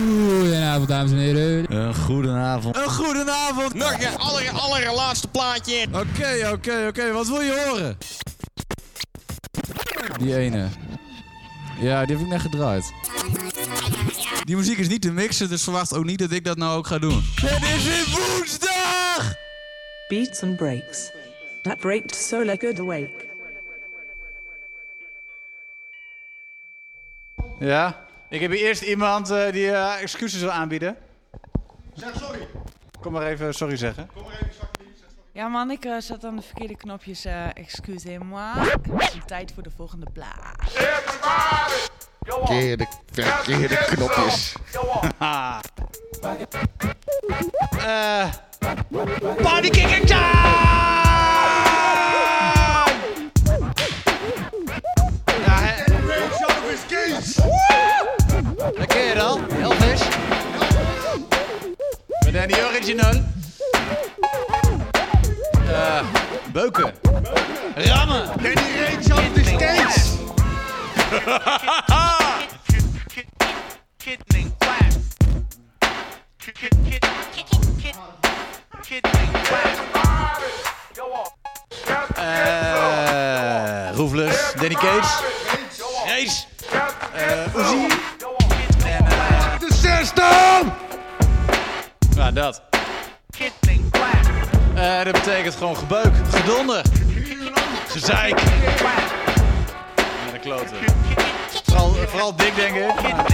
Goedenavond, dames en heren. Een goedenavond. Een goedenavond. Nog een aller, allerlaatste plaatje. Oké, oké, oké. Wat wil je horen? Die ene. Ja, die heb ik net gedraaid. Die muziek is niet te mixen, dus verwacht ook niet dat ik dat nou ook ga doen. Het is weer woensdag! Beats and breaks. That breaked Solar Good Awake. Ja? Ik heb hier eerst iemand eh, die eh, excuses wil aanbieden. Zeg sorry. Kom maar even sorry zeggen. Kom maar even zakken. Ja man, ik eh, zat aan de verkeerde knopjes. eh Excusez-moi. Het is tijd voor de volgende plaat. Verkeerde, verkeerde knopjes. Eh Party kicking time! Ja, hè. Dat ken je? Elvis. Met Danny Original. Eh, beuken. Rammen. Danny Range Elvis Kees. Eh. Danny Cage. Race. Uzi. Ja, dat. Eh, dat betekent gewoon gebeuk, gedonder, gezeik. Ja, de kloten. Vooral, vooral dik, denk ik. Ja,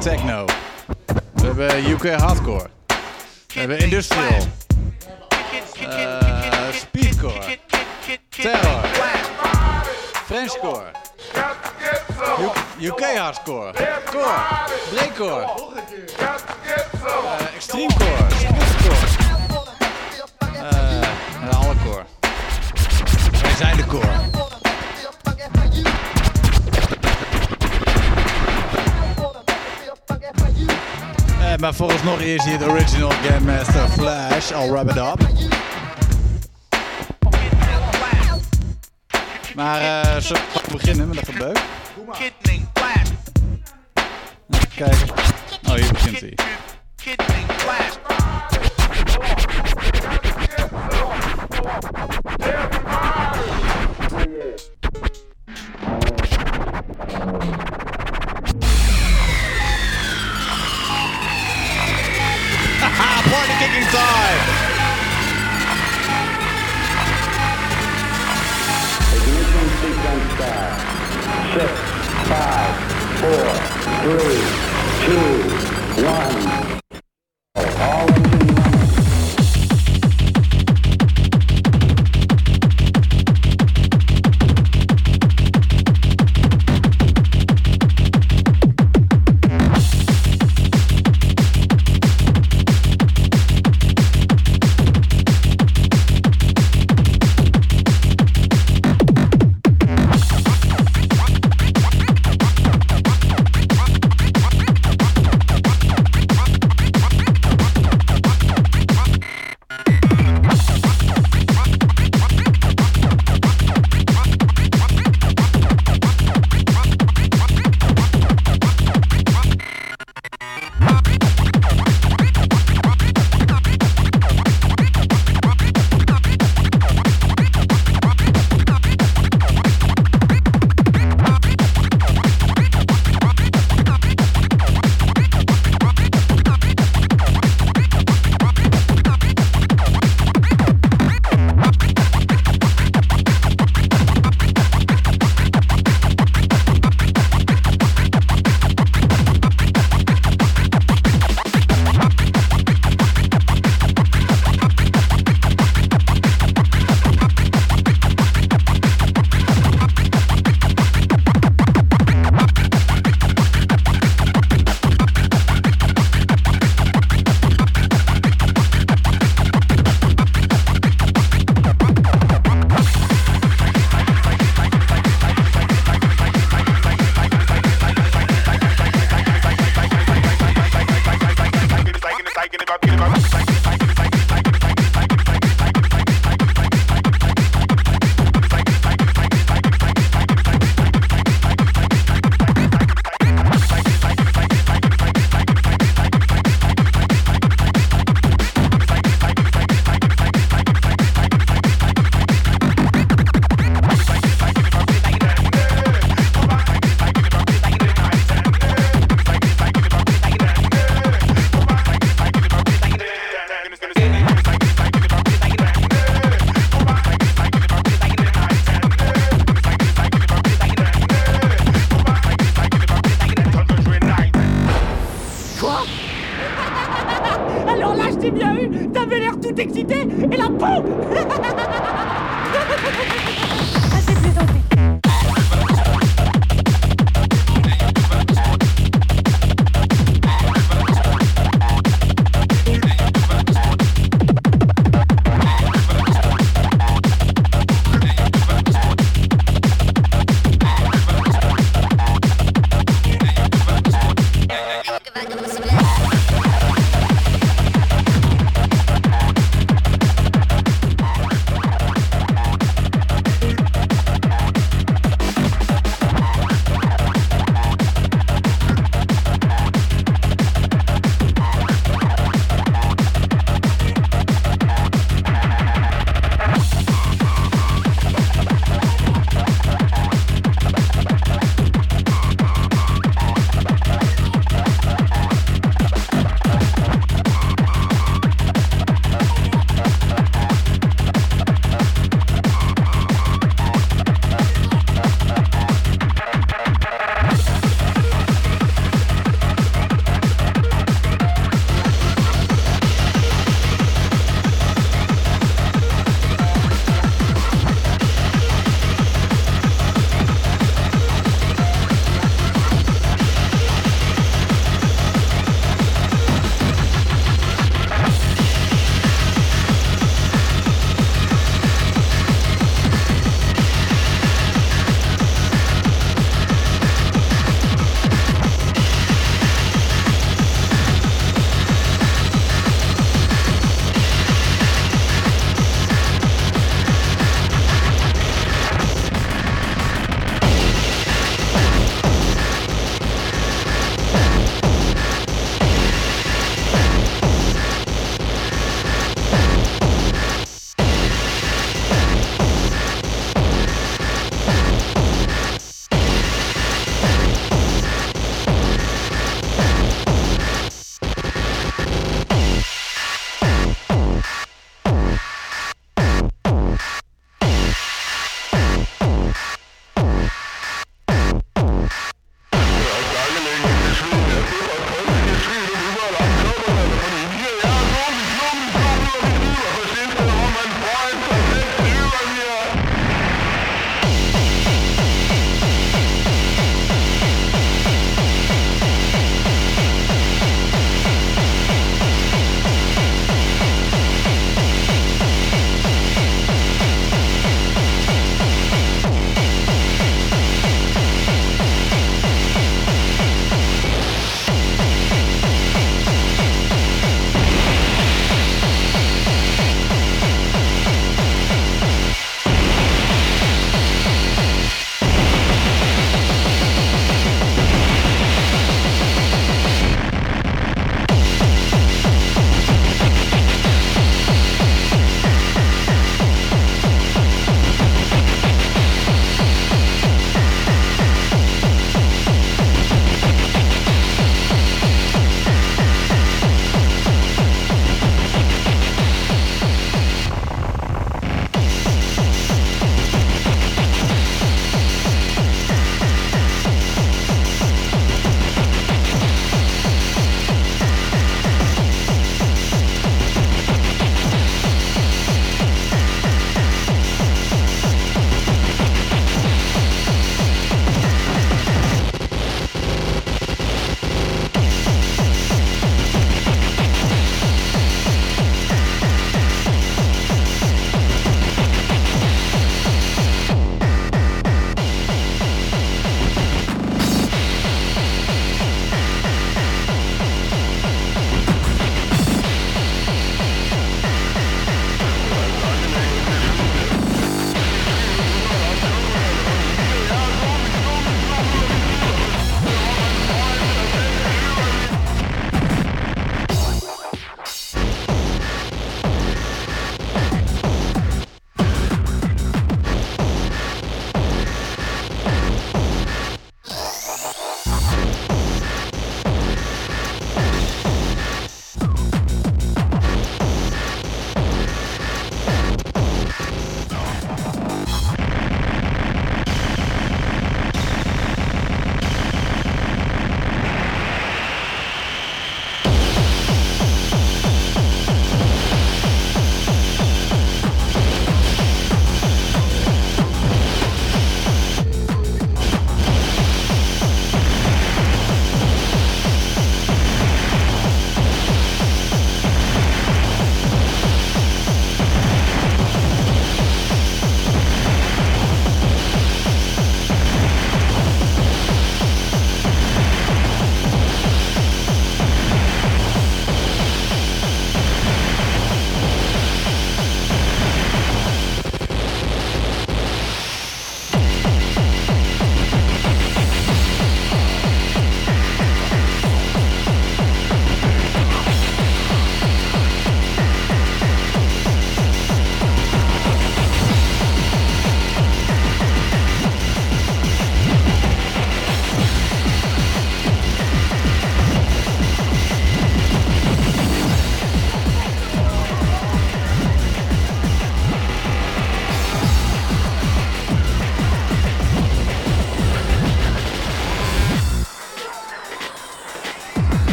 techno. We hebben UK hardcore. We hebben industrial. Eh, speedcore. Terror. Frenchcore. UK hardcore. Core. Breakcore. Eh, extreme core. Smoothcore. Eh, alle core. Wij zijn de core. Eh, maar vooralsnog is hier de original Game Master Flash. I'll wrap it up. Maar eh zullen we beginnen met een gebeuk? Even kijken. Oh, hier begint hij. Party kicking time! Ignition sequence start. Six, five, four, three, two, one. All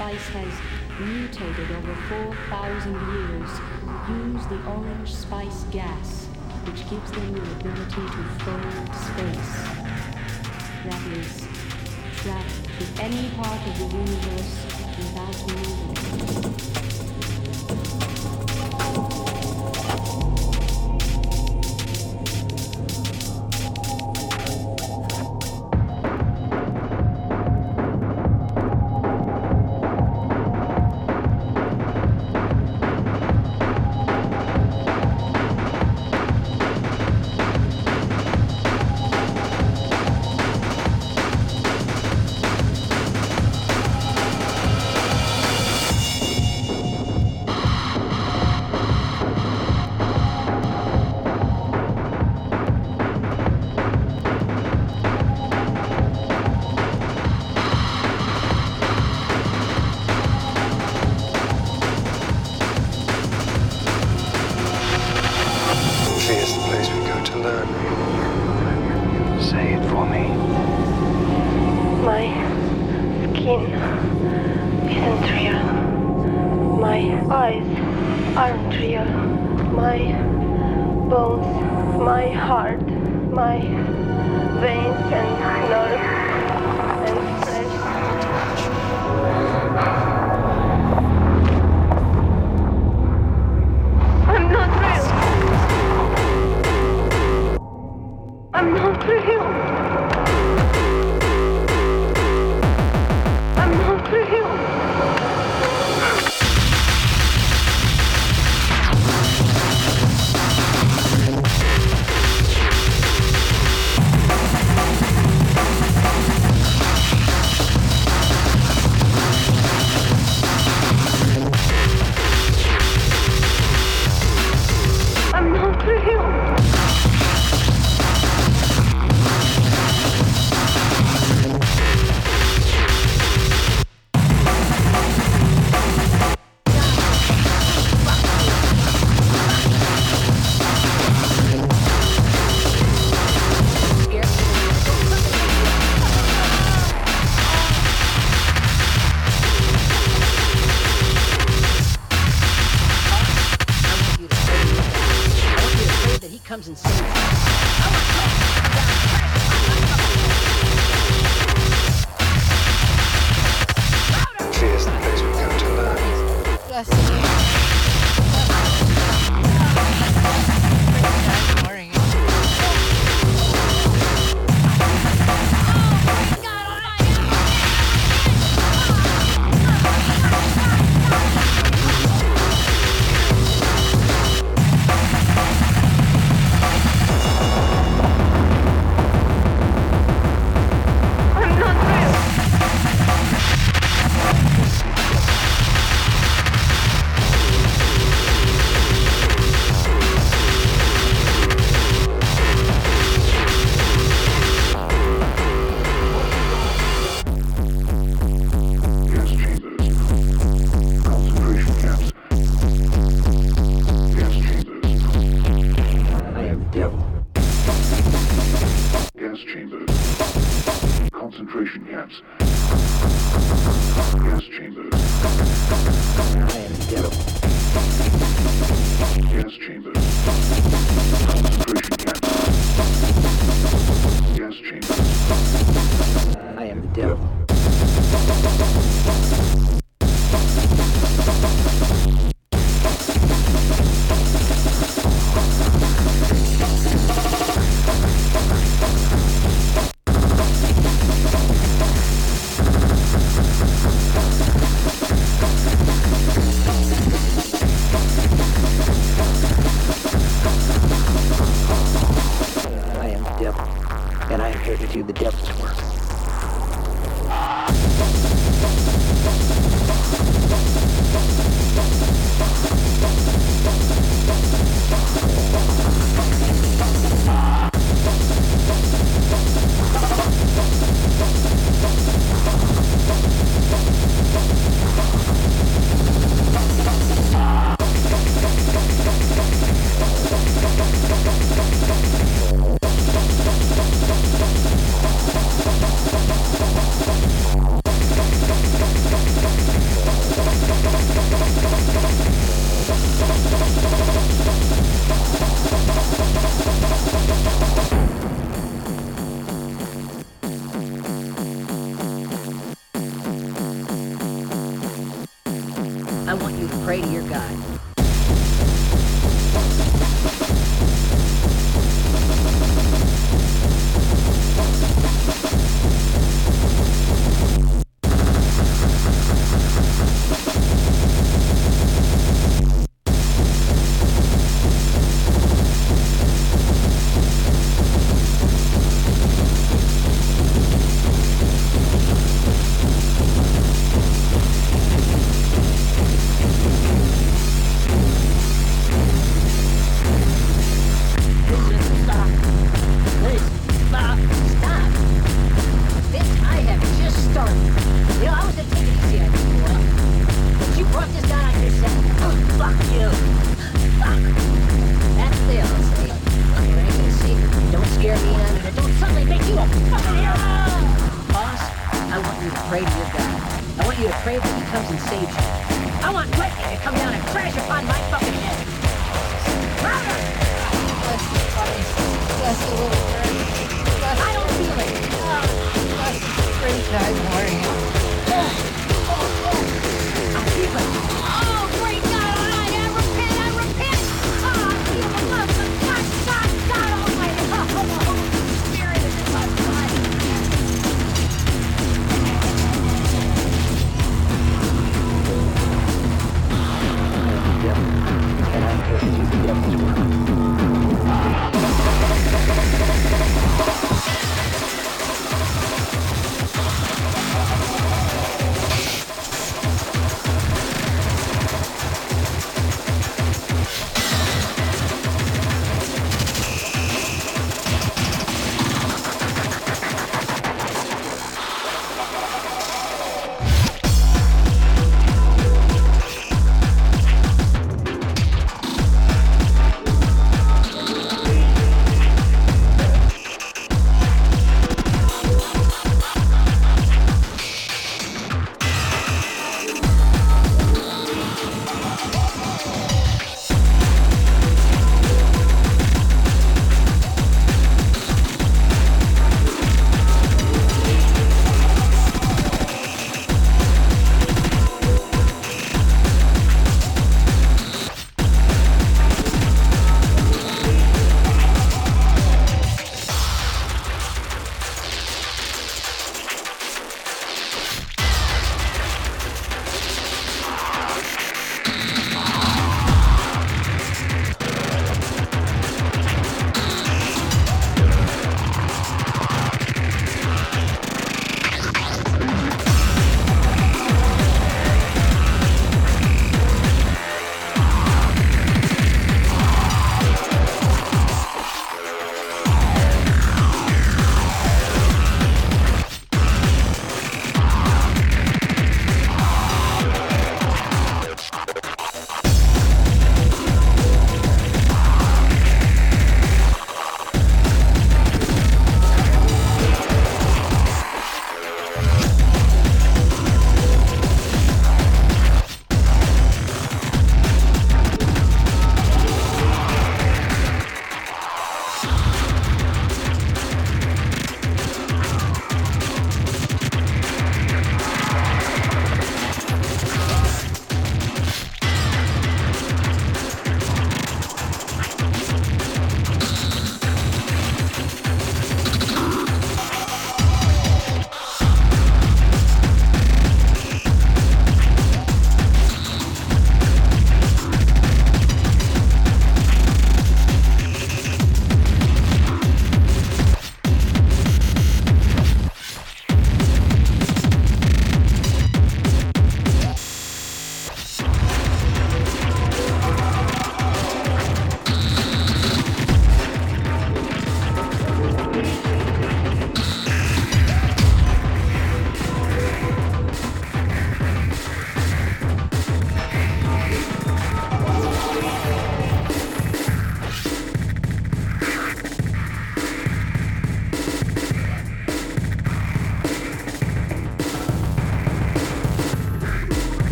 spice has mutated over 4,000 years, use the orange spice gas, which gives them the ability to fold space. That is, travel to any part of the universe without moving.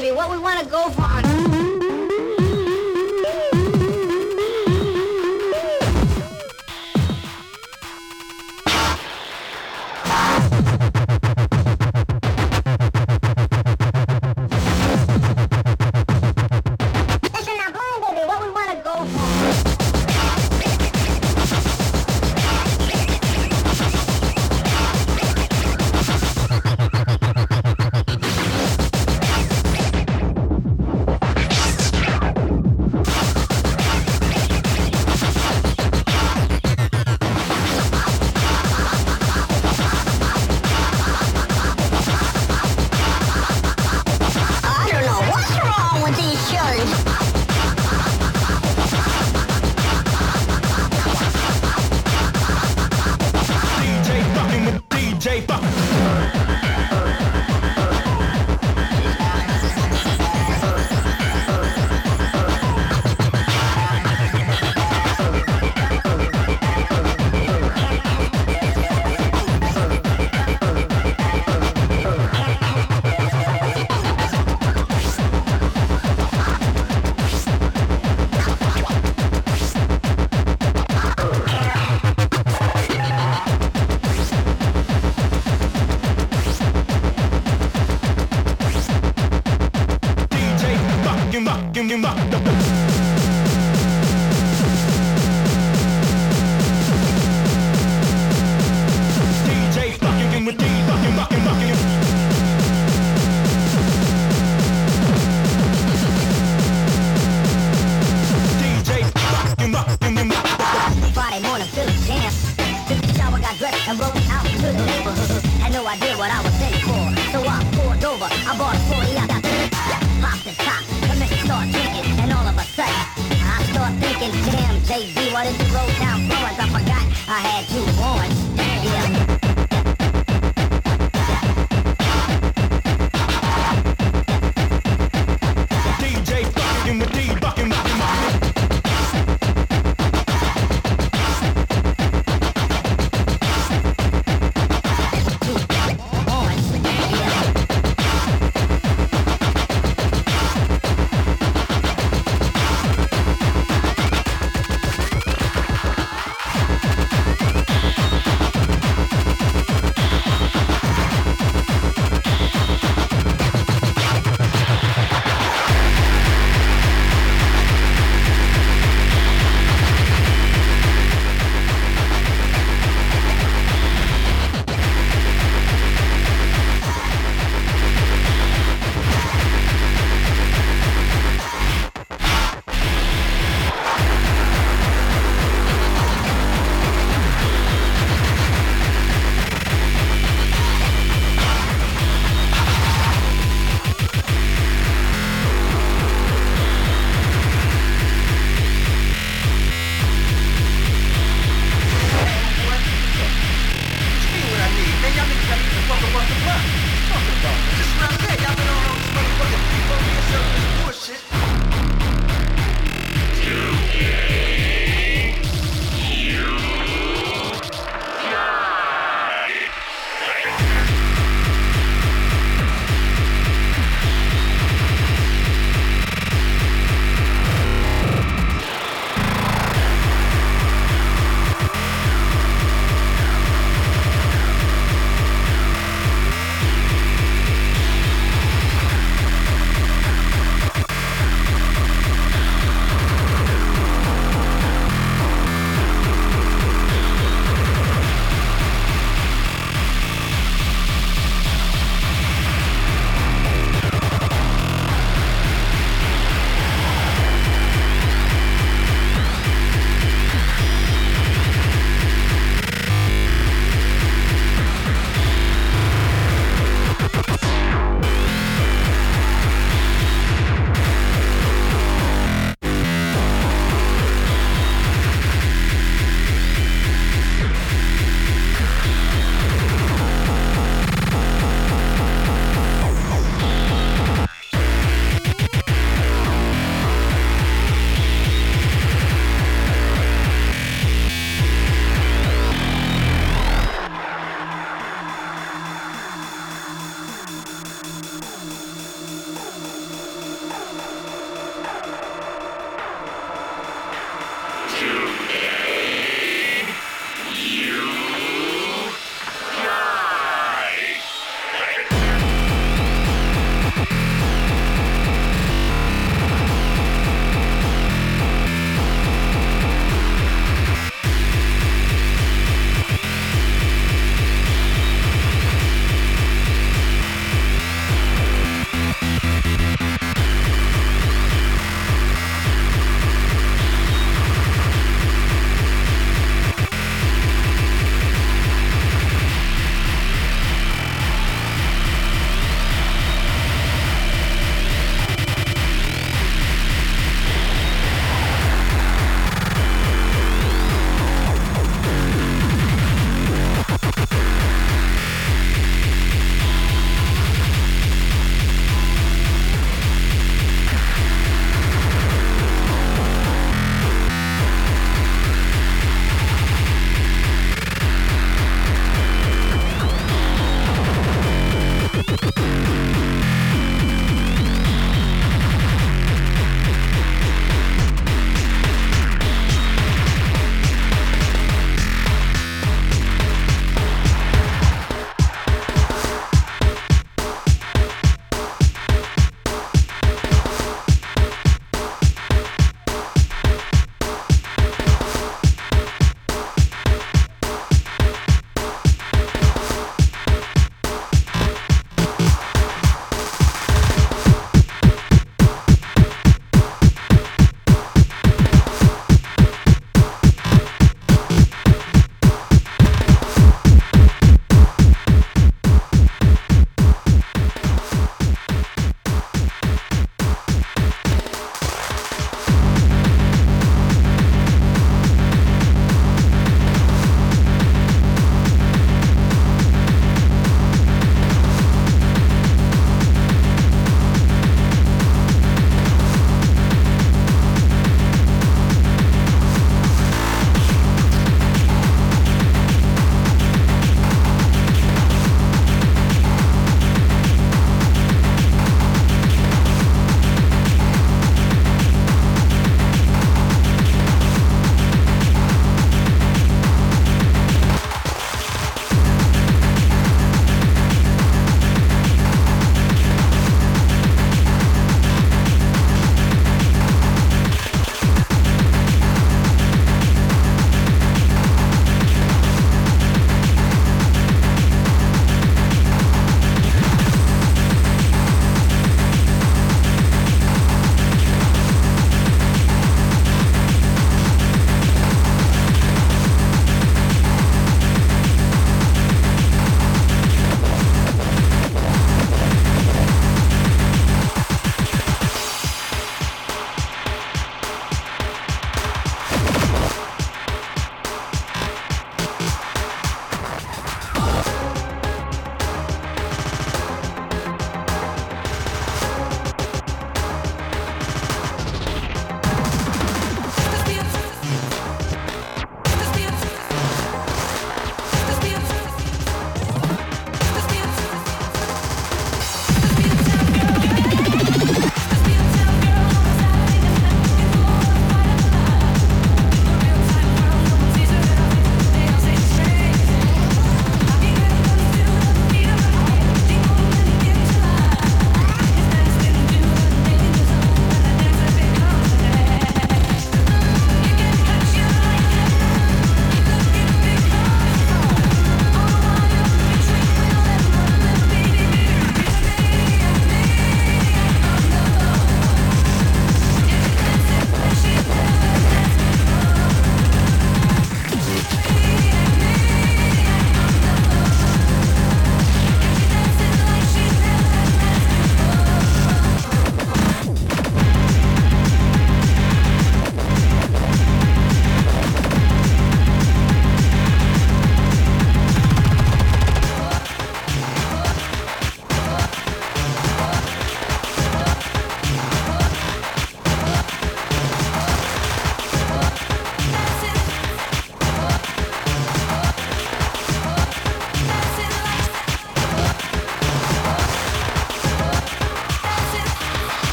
baby. What?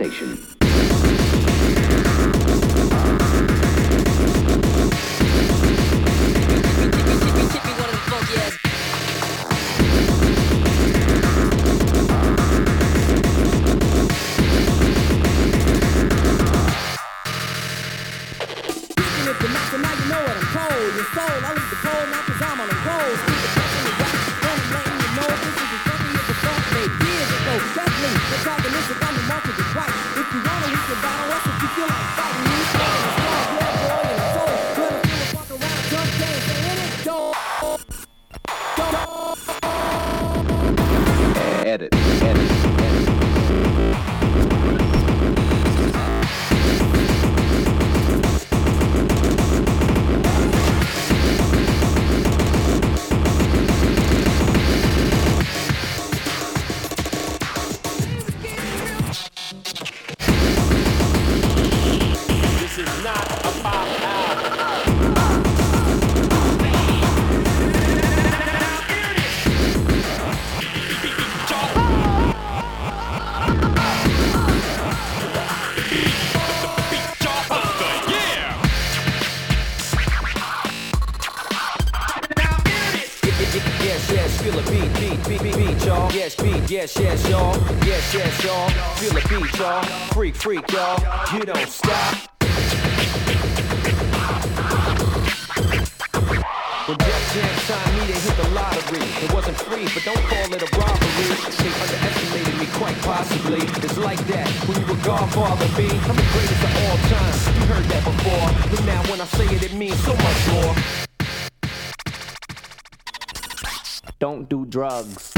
presentation. yes, y'all. Yes, yes, y'all. Feel the beat, y'all. Freak, freak, y'all. You don't stop. When Def Jam signed me, they hit the lottery. It wasn't free, but don't call it a robbery. They underestimated me quite possibly. It's like that when you were Godfather B. I'm the greatest of all time. You heard that before, but now when I say it, it means so much more. Don't do drugs.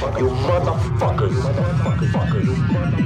Motherfuckers. You motherfuckers. Motherfuckers. Motherfuckers.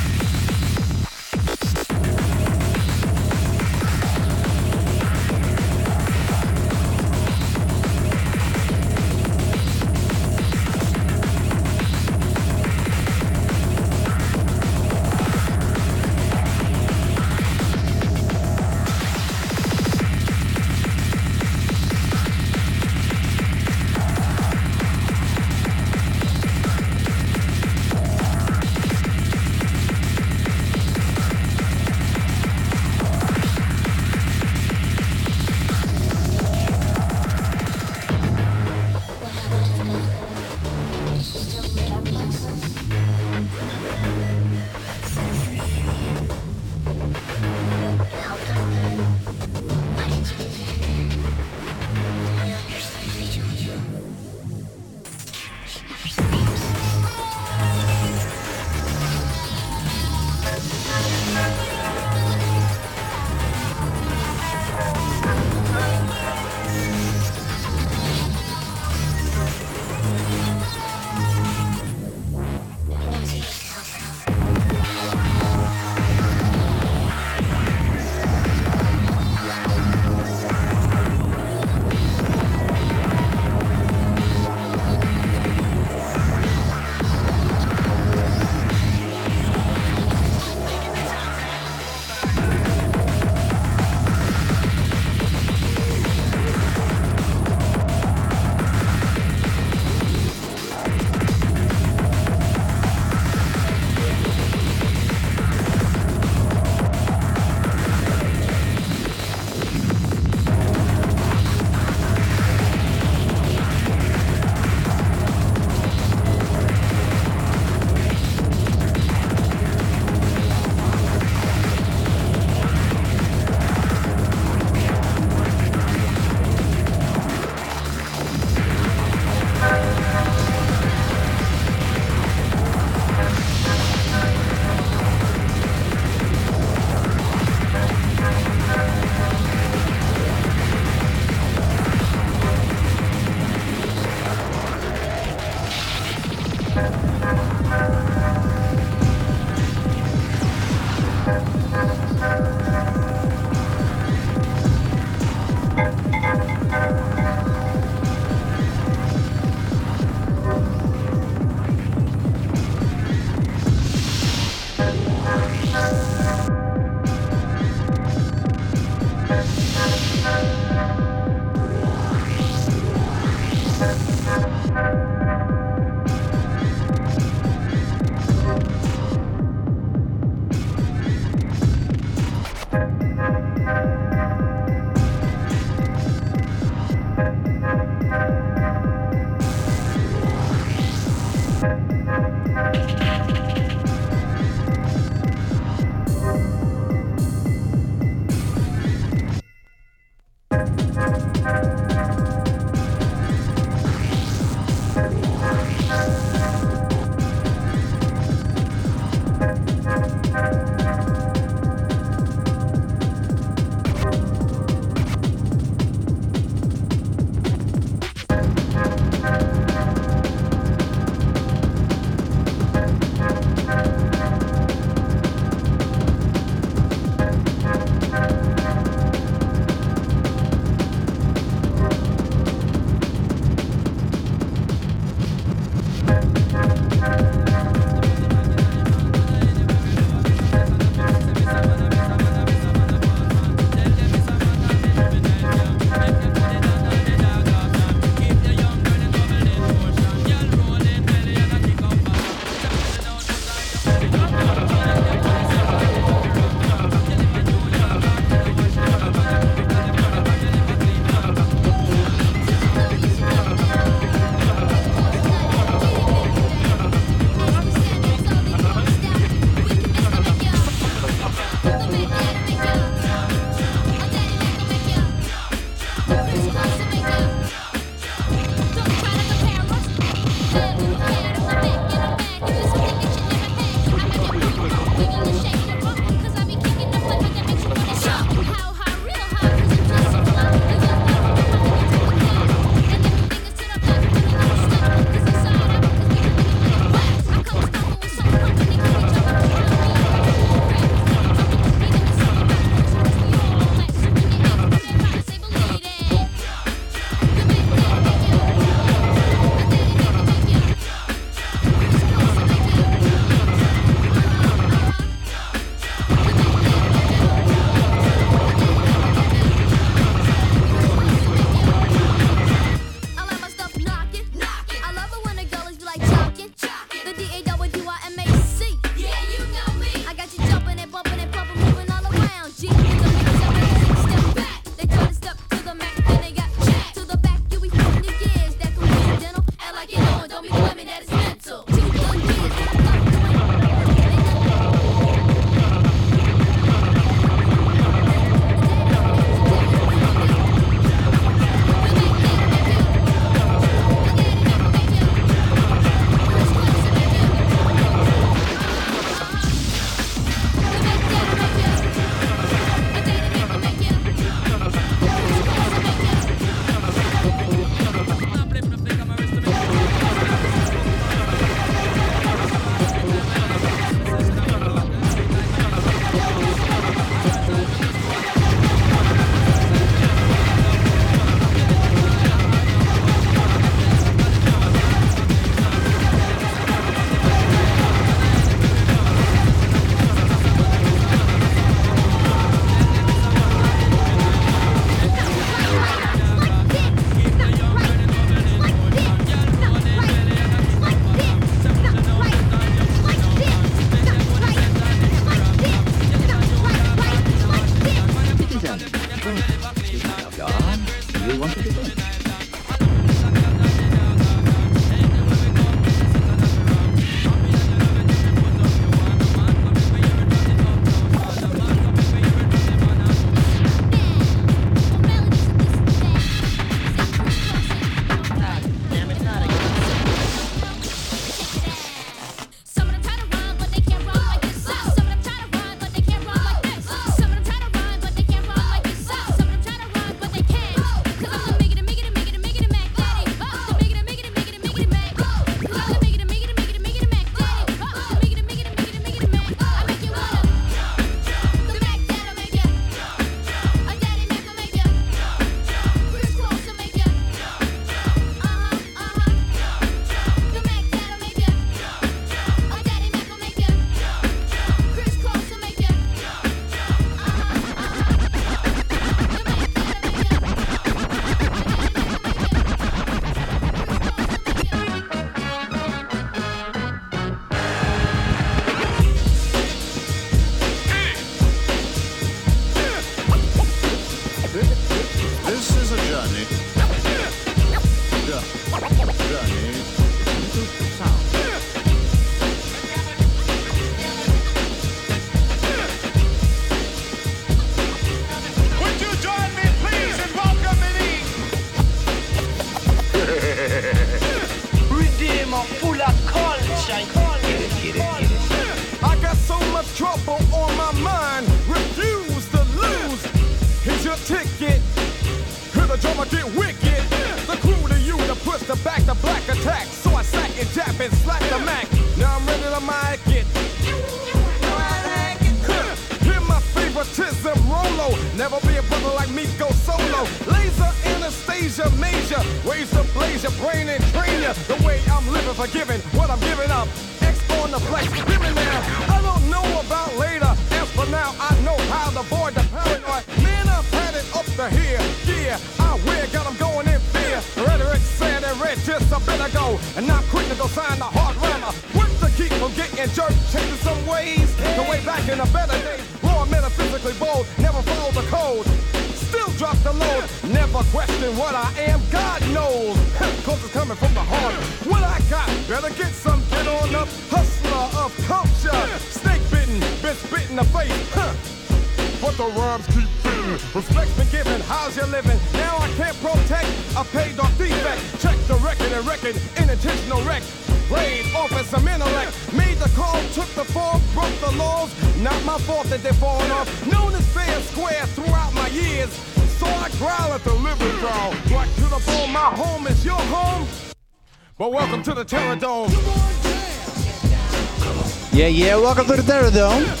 Welcome to the Terror Dome.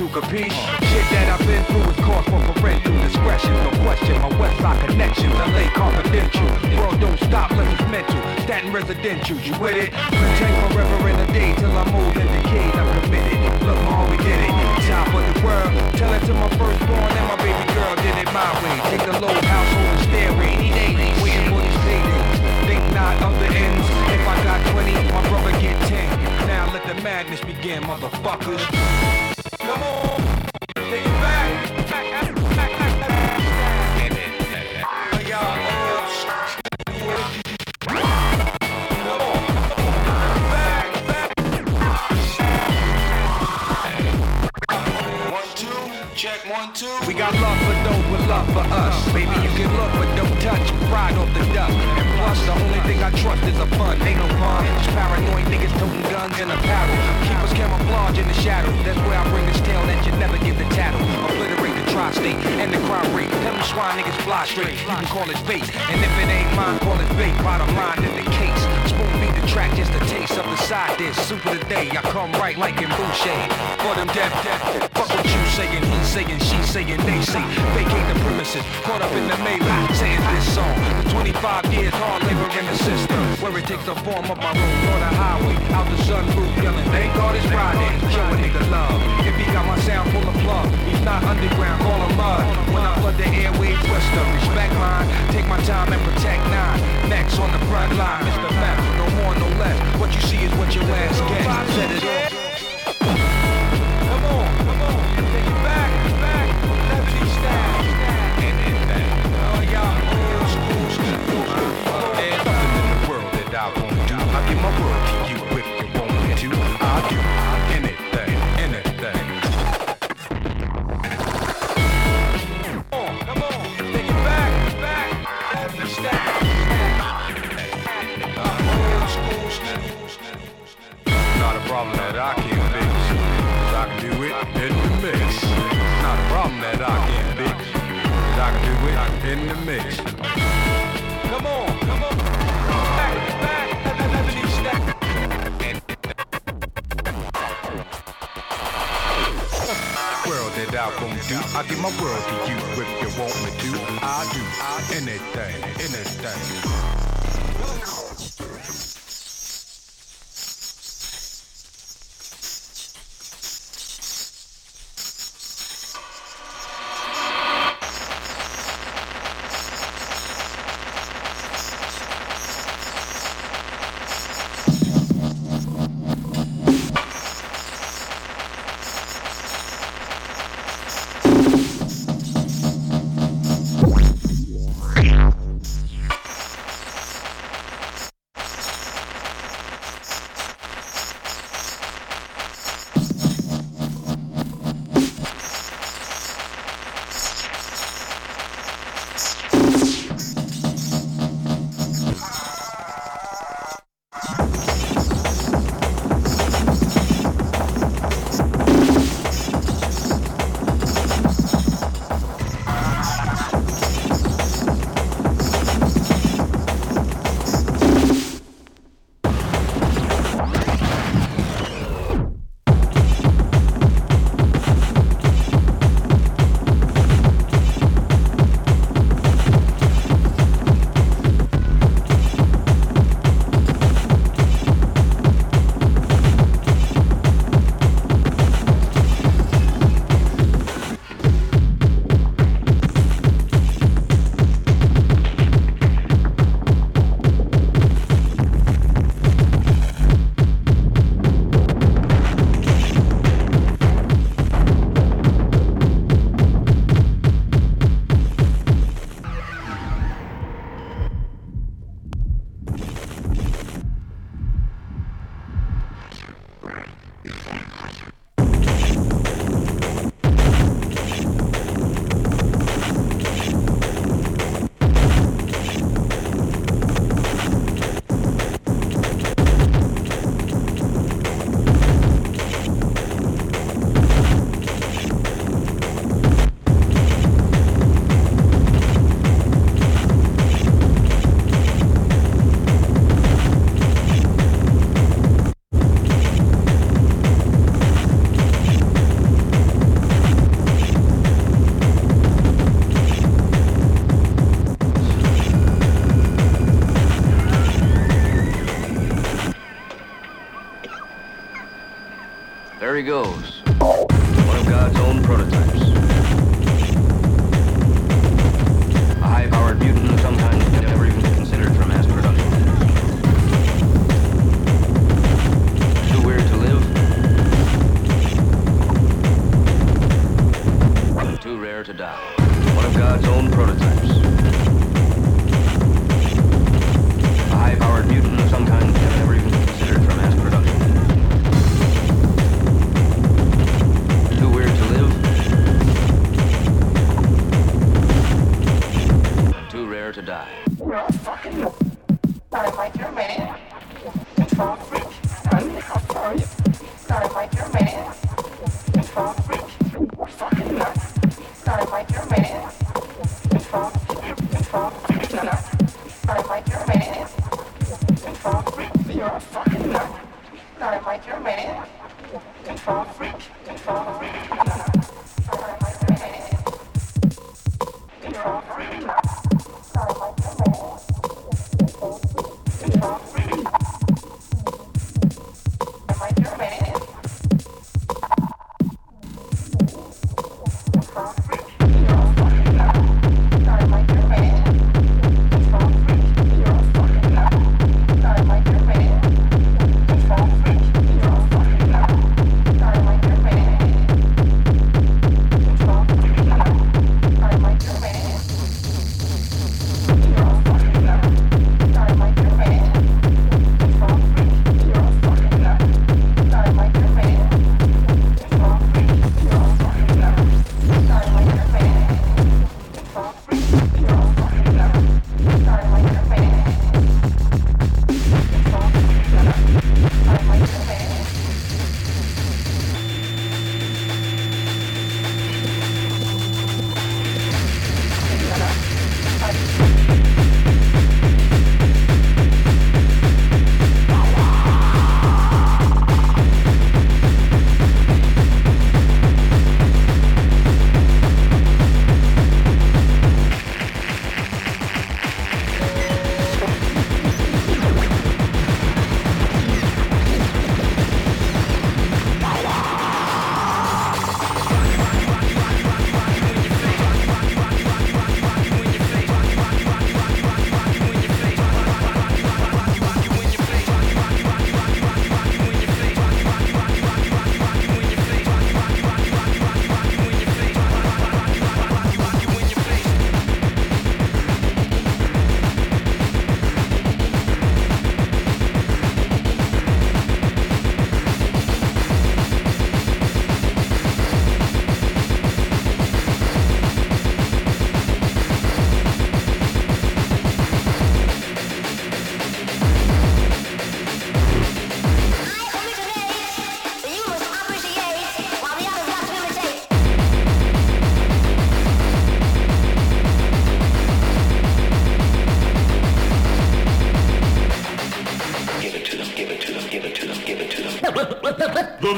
you compete, Shit that I've been through is cause for parental discretion. No question, my Westside connections, LA confidential. World don't stop unless it's mental. Staten residential, you with it? Pretend forever in a day till I'm old and decayed. I'm committed. Look, my homie did it. Time for the world. Tell it to my firstborn and my baby girl did it my way. Take the low house on the stairway. Waiting for these savings. Think not of the ends. If I got 20, my brother get 10. Now let the madness begin, motherfuckers. saying, she saying, they say, vacate the premises, caught up in the melee, saying this song, 25 years hard labor in the system, where it takes the form of my room on the highway, out the sunroof yelling, thank God it's Friday, show a nigga love, if he got my sound full of plug, he's not underground, call him mud, when I flood the airwaves, twist up, respect mine, take my time and protect nine, next on the front line, it's the map, no more, no less, what you see is what your ass gets, set it off. Mad Ockin, bitch. Dr. Wit in the mix. Come on, come on. Back, back, Ebony Stack. World that I won't do, I give my world to you. If you want me to, I do anything, anything.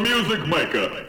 Music maker.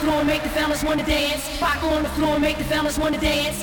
Floor, make the fellas wanna dance. Rock on the floor, make the fellas wanna dance.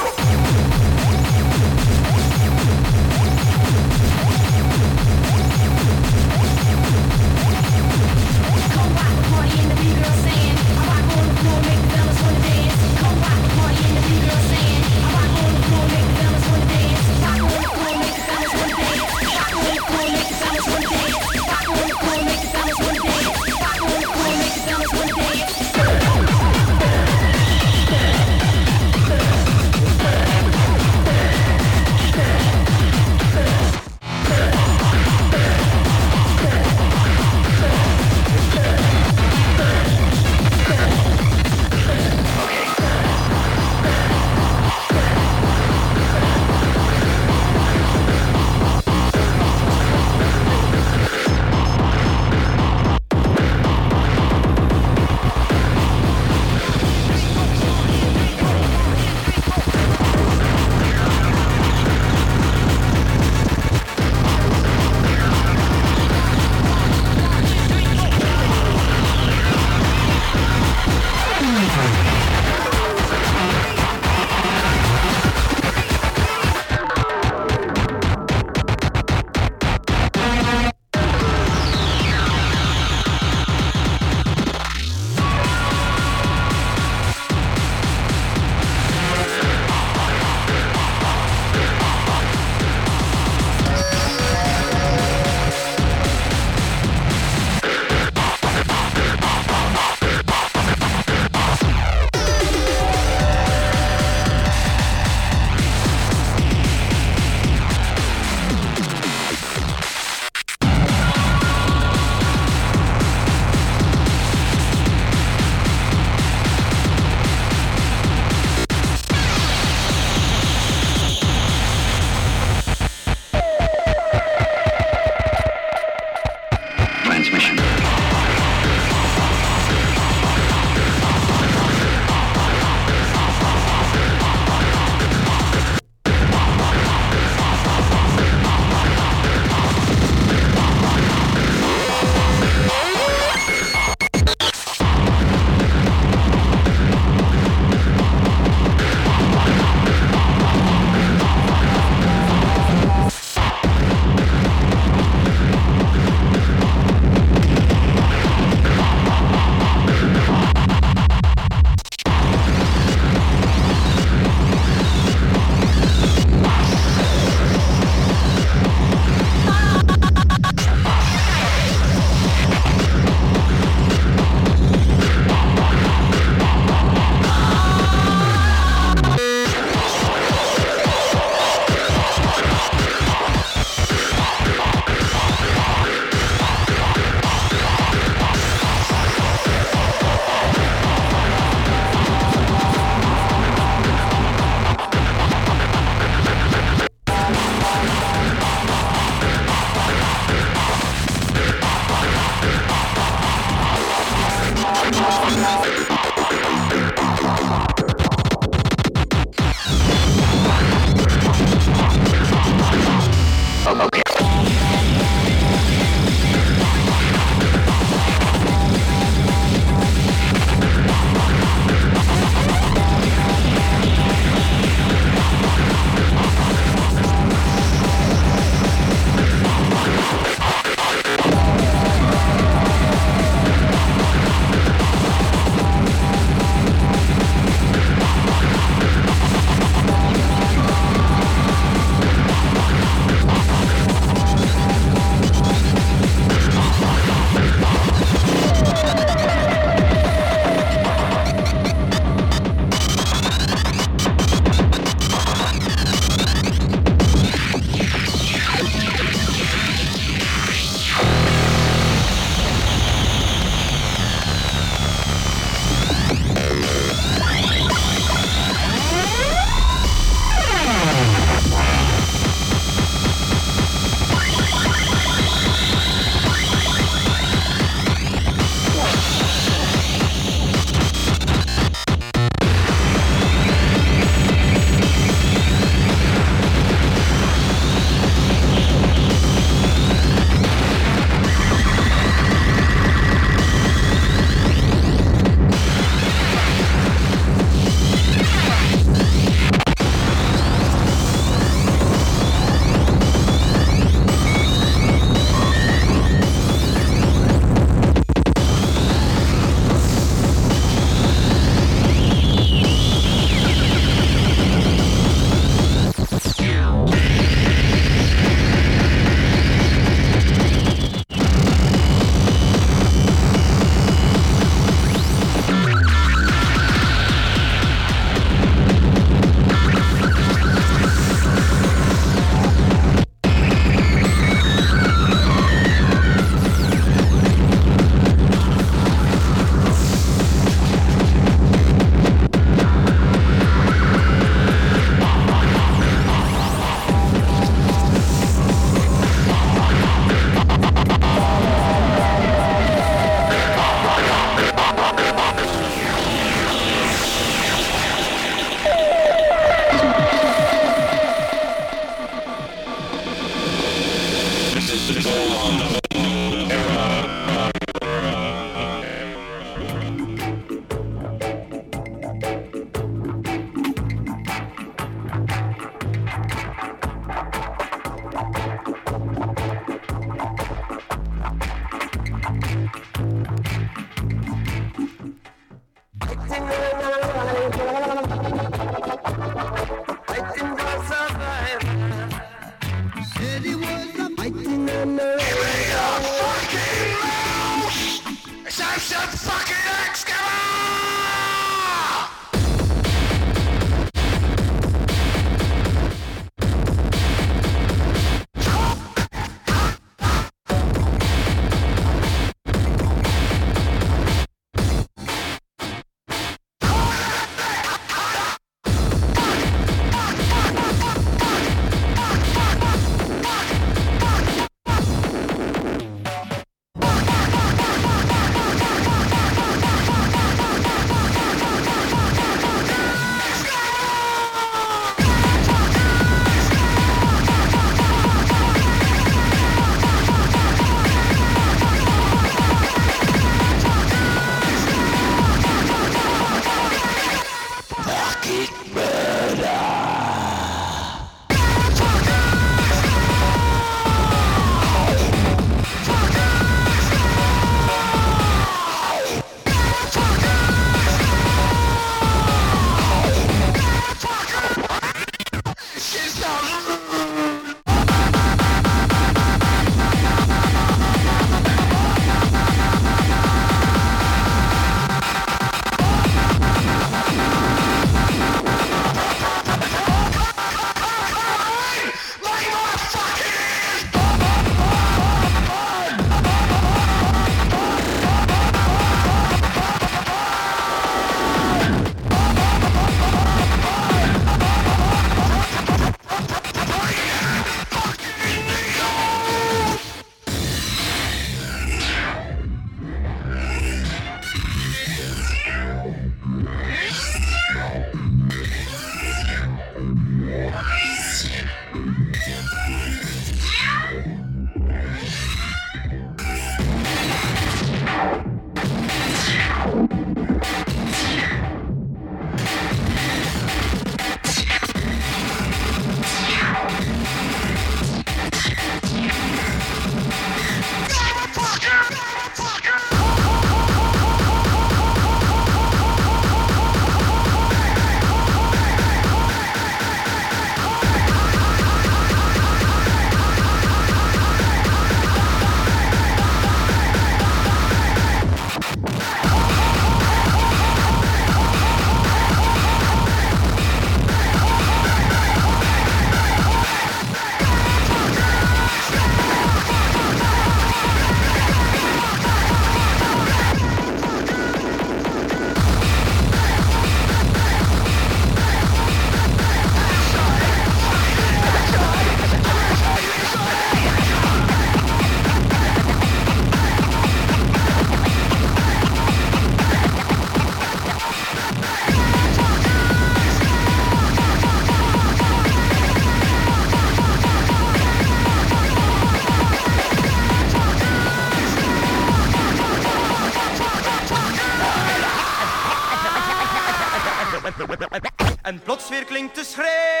Weer klinkt de schreeuw.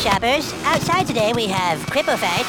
Shoppers, outside today we have Cripple Fight.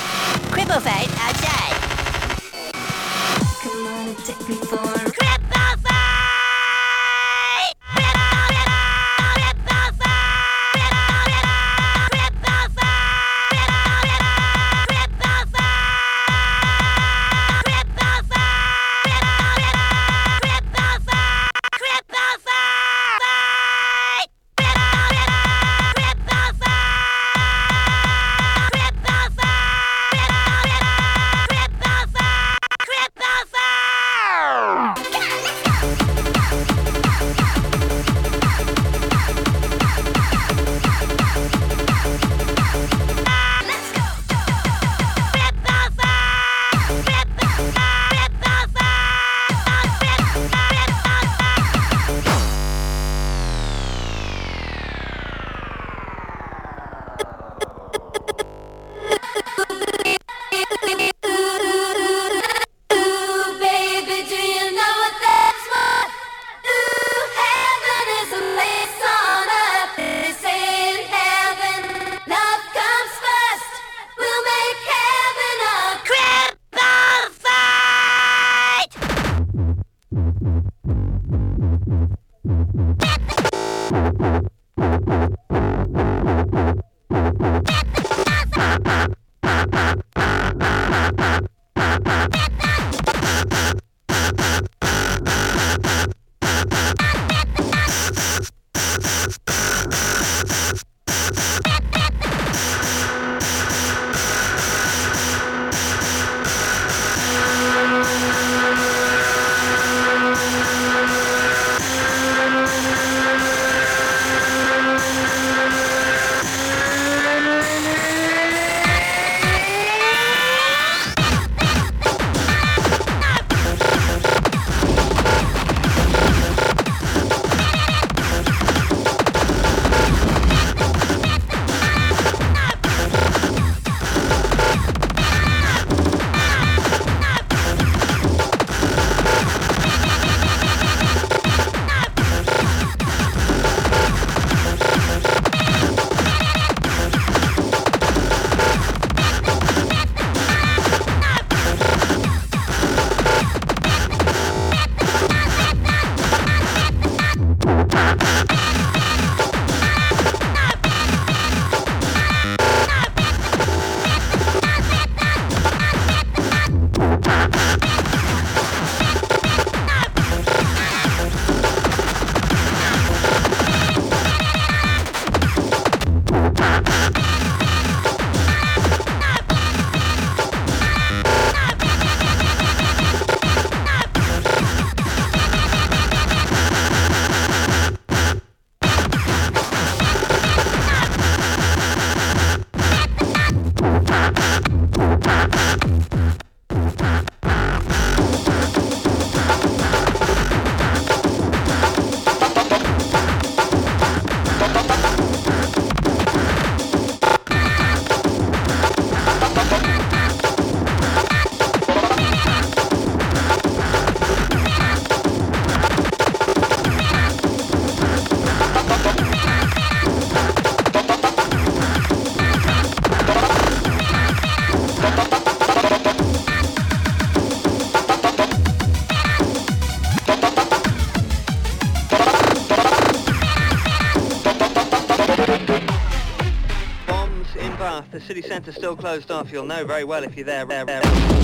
City centre's still closed off. You'll know very well if you're there. there, there.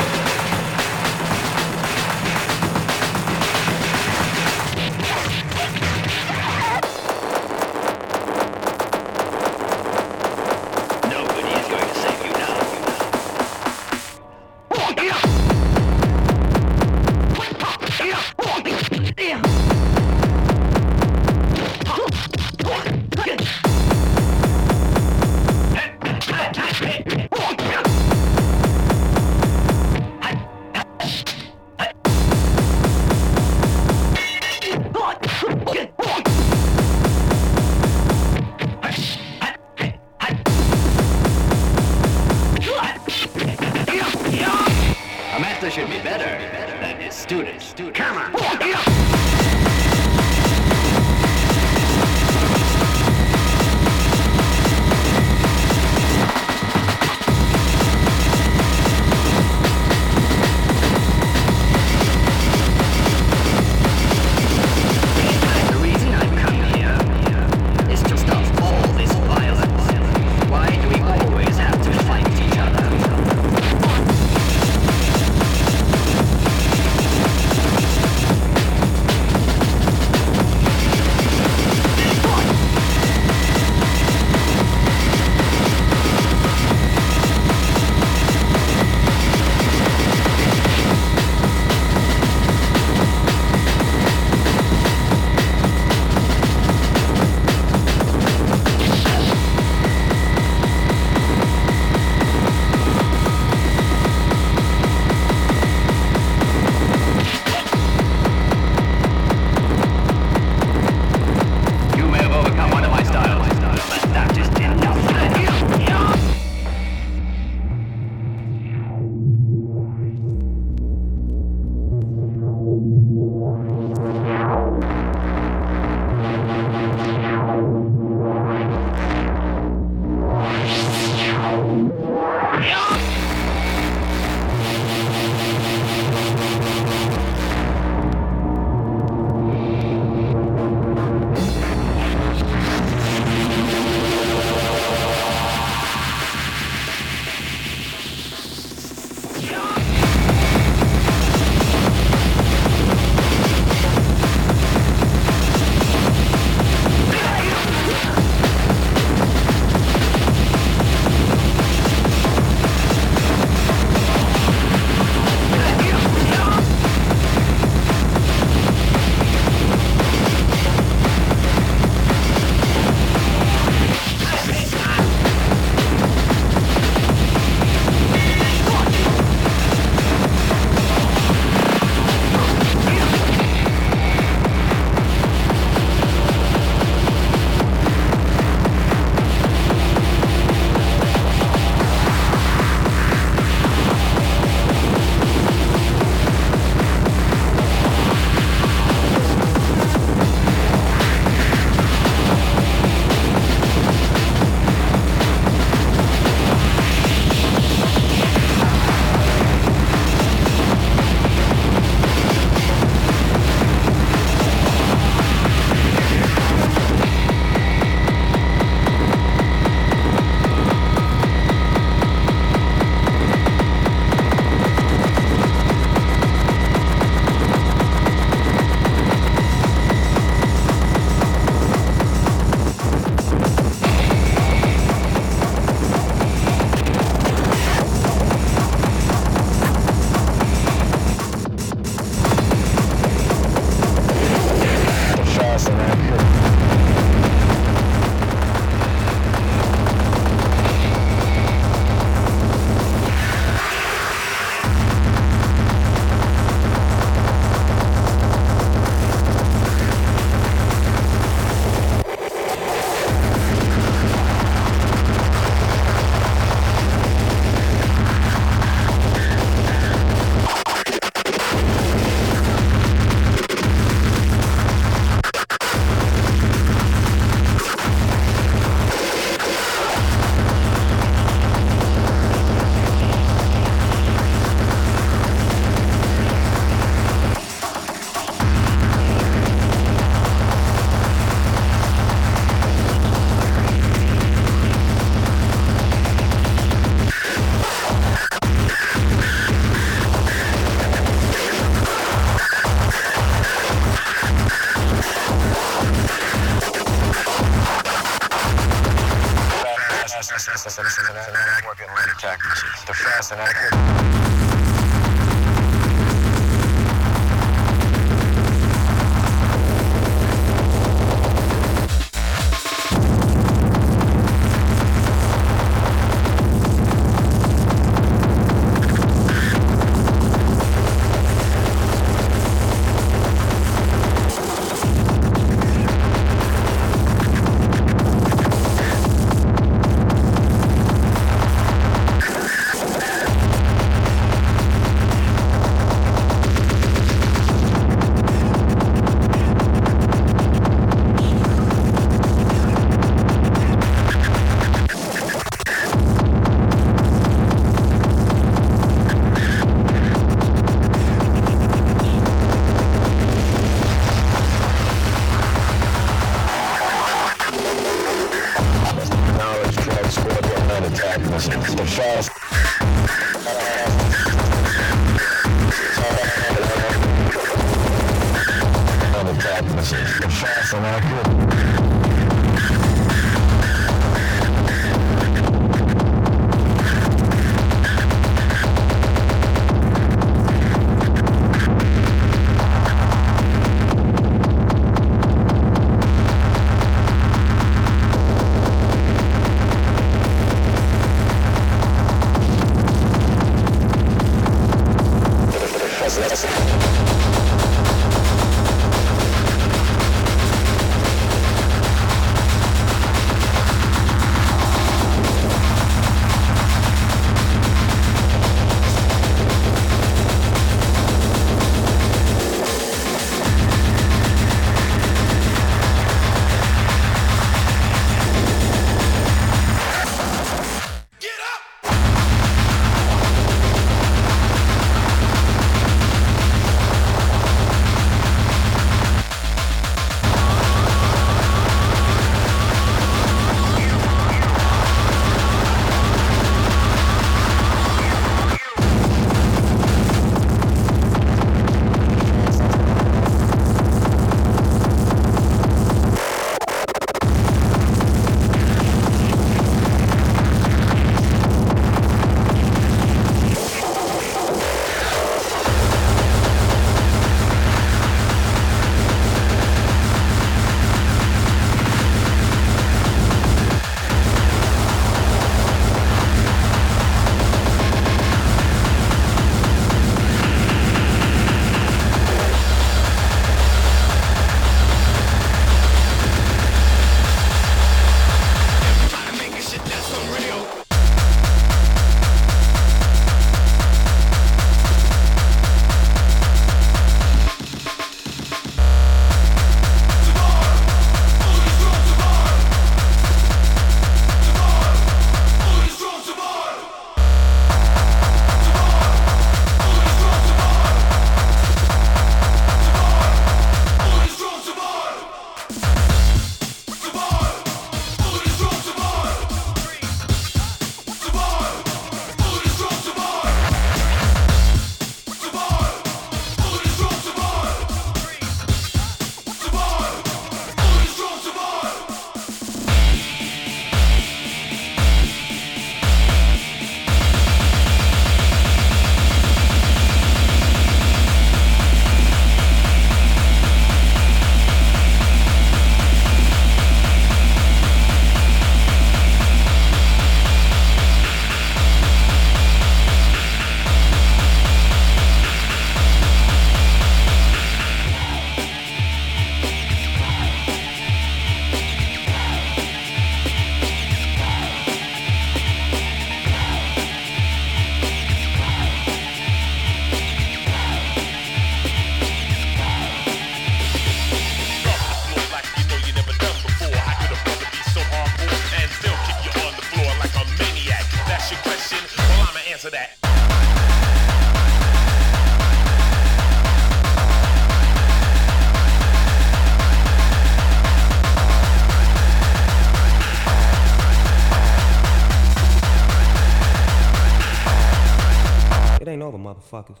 Motherfuckers.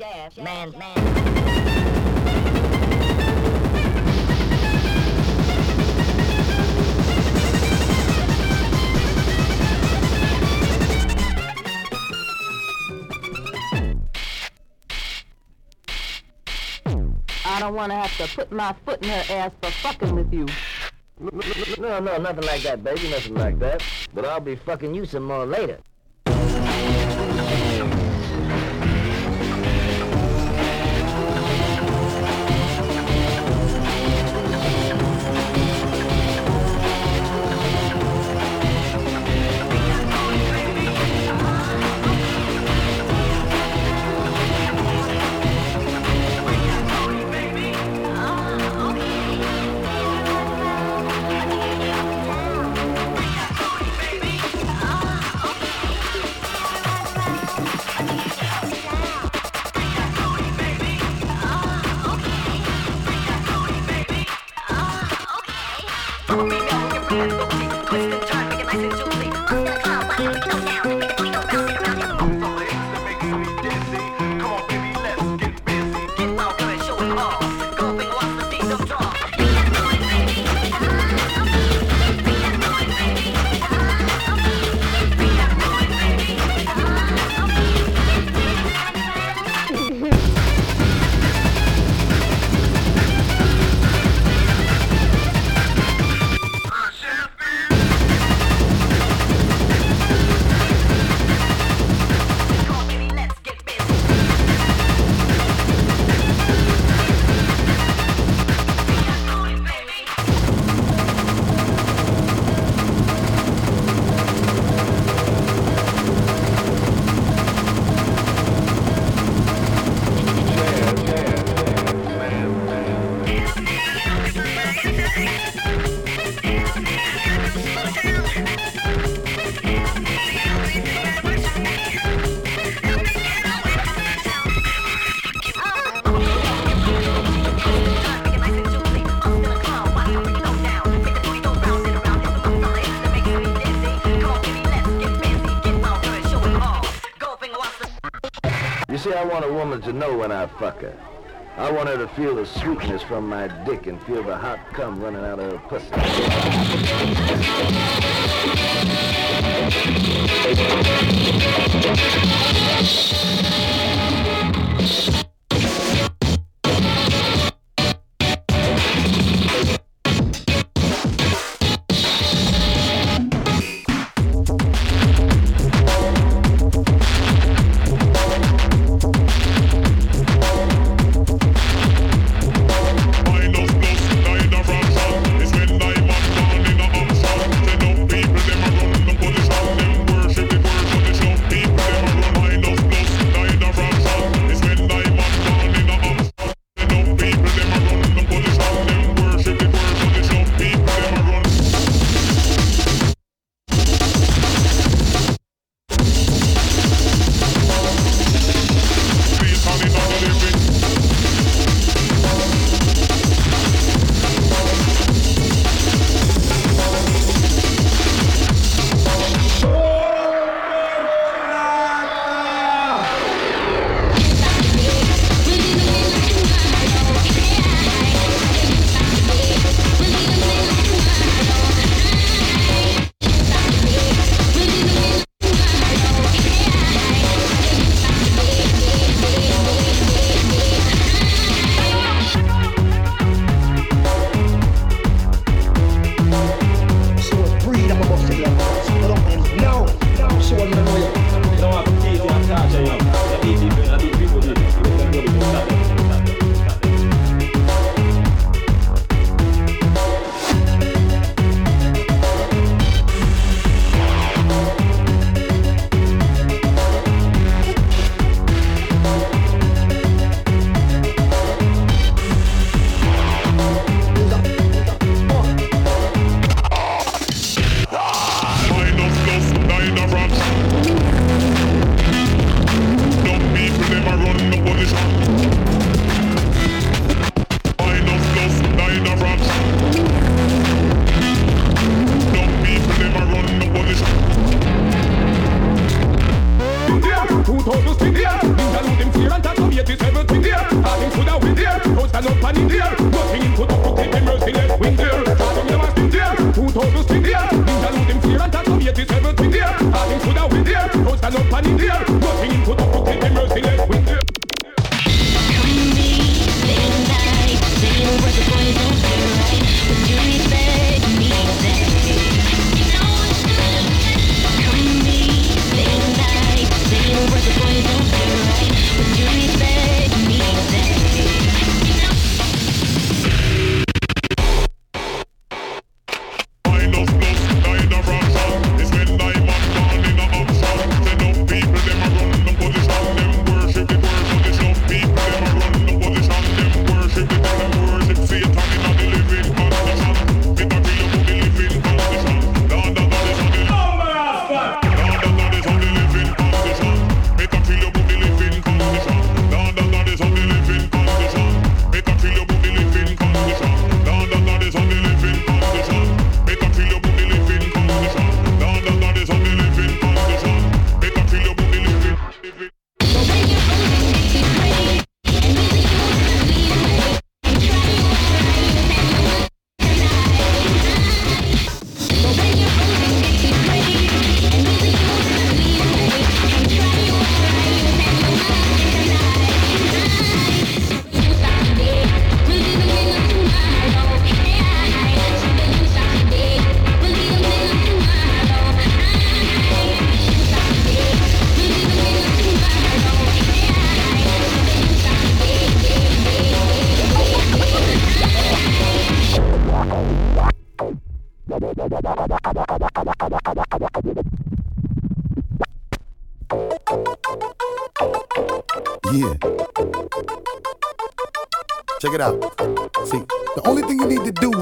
Shaft, man. I don't want to have to put my foot in her ass for fucking with you. No, no, nothing like that, baby, nothing like that. But I'll be fucking you some more later. Want a woman to know when I fuck her. I want her to feel the sweetness from my dick and feel the hot cum running out of her pussy.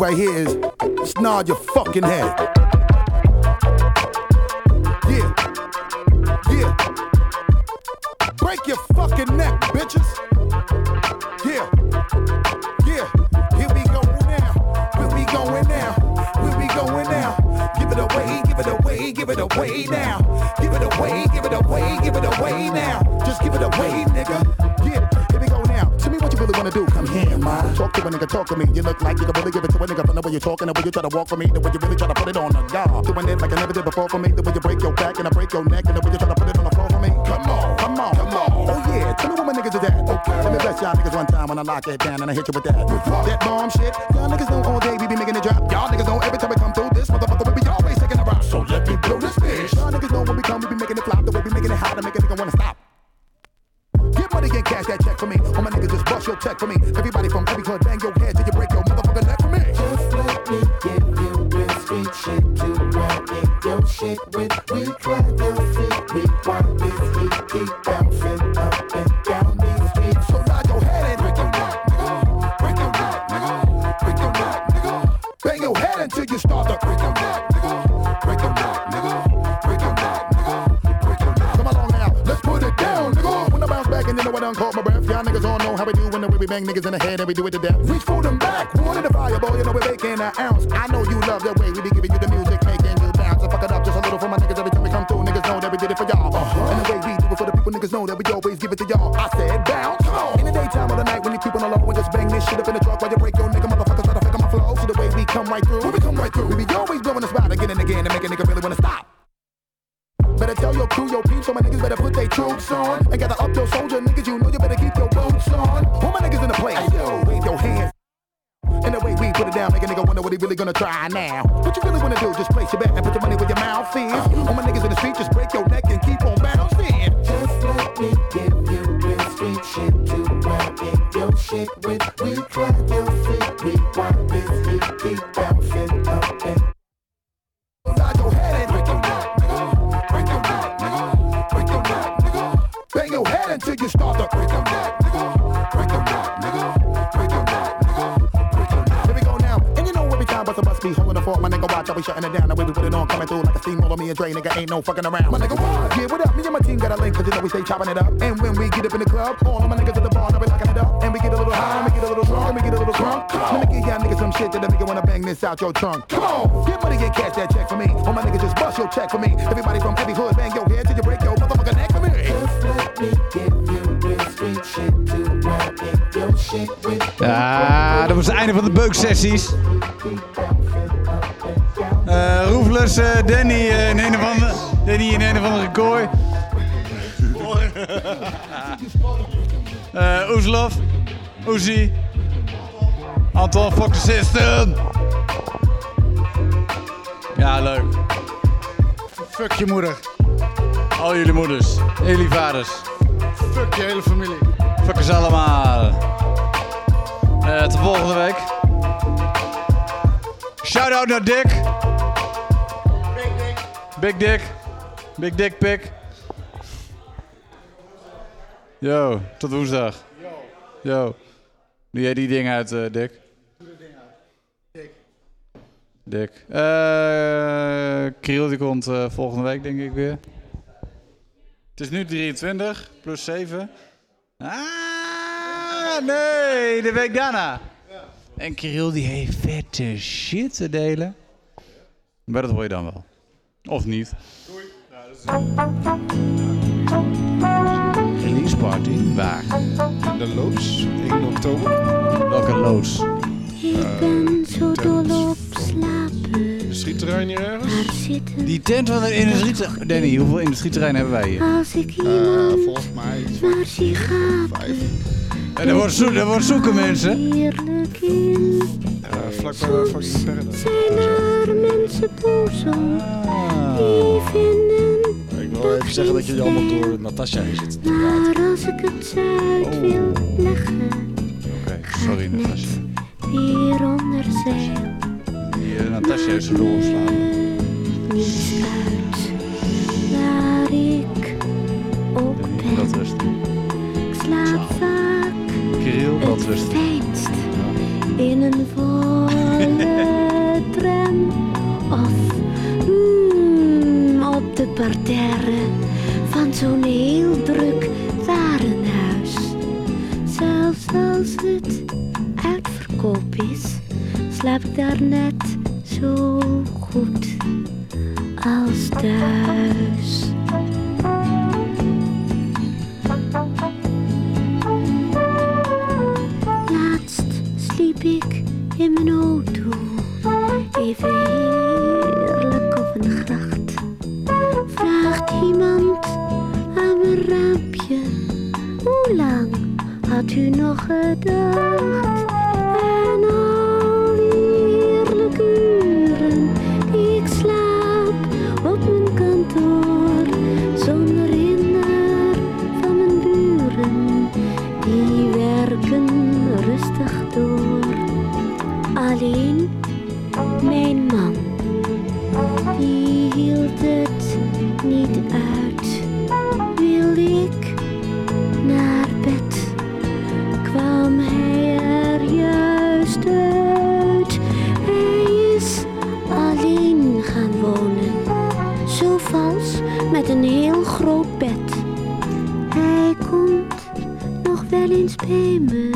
Right here is just your fucking head. Talking, the way you try to walk for me, the way you really try to put it on the guard. Doing it like I never did before for me, the way you break your back and I break your neck, and the way you try to put it on the floor for me. Come on, come on, come on. Oh yeah, tell me what my niggas is at. Okay, let me bless y'all niggas one time when I lock it down and I hit you with that. That bomb shit. Y'all niggas know all day we be making it drop. Y'all niggas know every time we come through this motherfucker we be always taking a rock. So let me blow this bitch. Y'all niggas know when we come we be making it flop. The way we making it hot to make a nigga wanna stop. Get money and cash that check for me. All my niggas just bust your check for me. Every bang niggas in the head and we do it to death. Reach for them back, water the fire, boy. You know we're making an ounce. I know you love the way we be giving you the music, making you bounce. I fuck it up just a little for my niggas every time we come through. Niggas know that we did it for y'all. Uh-huh. And the way we do it for the people, niggas know that we always give it to y'all. I said bounce. In the daytime or the night when you keep on the low and just bang this shit up in the truck while you break your nigga motherfuckers try to on my flow. So the way we come right through, we come right through. We be always blowing the spot again and again and make a nigga really wanna stop. Better tell your crew, your peeps, so my niggas better put their troops on. And gather up your soldier niggas, you know really gonna try now. What you really wanna do, just place your bet and put your money where your mouth is. All my niggas in the street, just break your neck and keep on bouncing. Just let me give you real street shit to rap in your shit with. We try your feet, we want this heat, keep bouncing ain't no fucking around. My nigga, what? Yeah, what up? Me and my team got a link, cause you know we stay chopping it up. And when we get up in the club, all of my niggas at the bar, now we locking it up. And we get a little high, and we get a little drunk, and we get a little drunk. Let me give y'all niggas some shit that make you wanna bang this out your trunk. Come on, get money and cash that check for me. All my niggas just bust your check for me. Everybody from every hood, bang your head till you break your motherfucking neck for me. Just let me give you real street shit to rap in your shit with. Ja, dat was het einde van de beuksessies. Eh Roefless, eh, Danny, eh, in een of andere, Danny in een of andere kooi. Eh Oeslof, Oezie, Anton, fuck the system. Ja, leuk. Fuck je moeder. Al jullie moeders, jullie vaders. Fuck je hele familie. Fuckers allemaal. Eh tot volgende week. Shout-out naar Dick. Big Dick. Big Dick Pick. Yo, tot woensdag. Yo. Doe jij die ding uit, eh, Dick? Dick. Eh Kriel die komt eh, volgende week, denk ik weer. Het is nu 23 plus 7. Ah, nee, de week daarna. En Kirill die heeft vette shit te delen. Maar dat hoor je dan wel. Of niet. Release party? Waar? In de loods, 1 oktober. Welke loods? Ik ben zo dol op slapen. Schietterrein hier ergens? Die tent van de industrie... Danny, hoeveel industrieterreinen hebben wij hier? als ik iemand volgens mij waar zie gaan? En er wordt, zo er wordt zoeken, mensen. Heerlijk in. Vlakbij de fucking Paradise. Zijn er mensen boos om? Die vinden Ik wil even zeggen dat jullie allemaal door Natasja heen zitten. Maar als ik het uit wil leggen, Oké, sorry Natasja. weer onder zeil. Die uh, Natasja heeft ze doorgeslaan. Niets uit waar ik op ben. Dat rust. Ik slaap vaak Kirill, het fijnst in een volle tram of mm, op de parterre van zo'n heel druk warenhuis. Zelfs als het uitverkoop is, slaap ik daar net zo goed als thuis. liep ik in mijn auto even heerlijk op een gracht. Vraagt iemand aan mijn raampje, hoe lang had u nog gedacht? payment.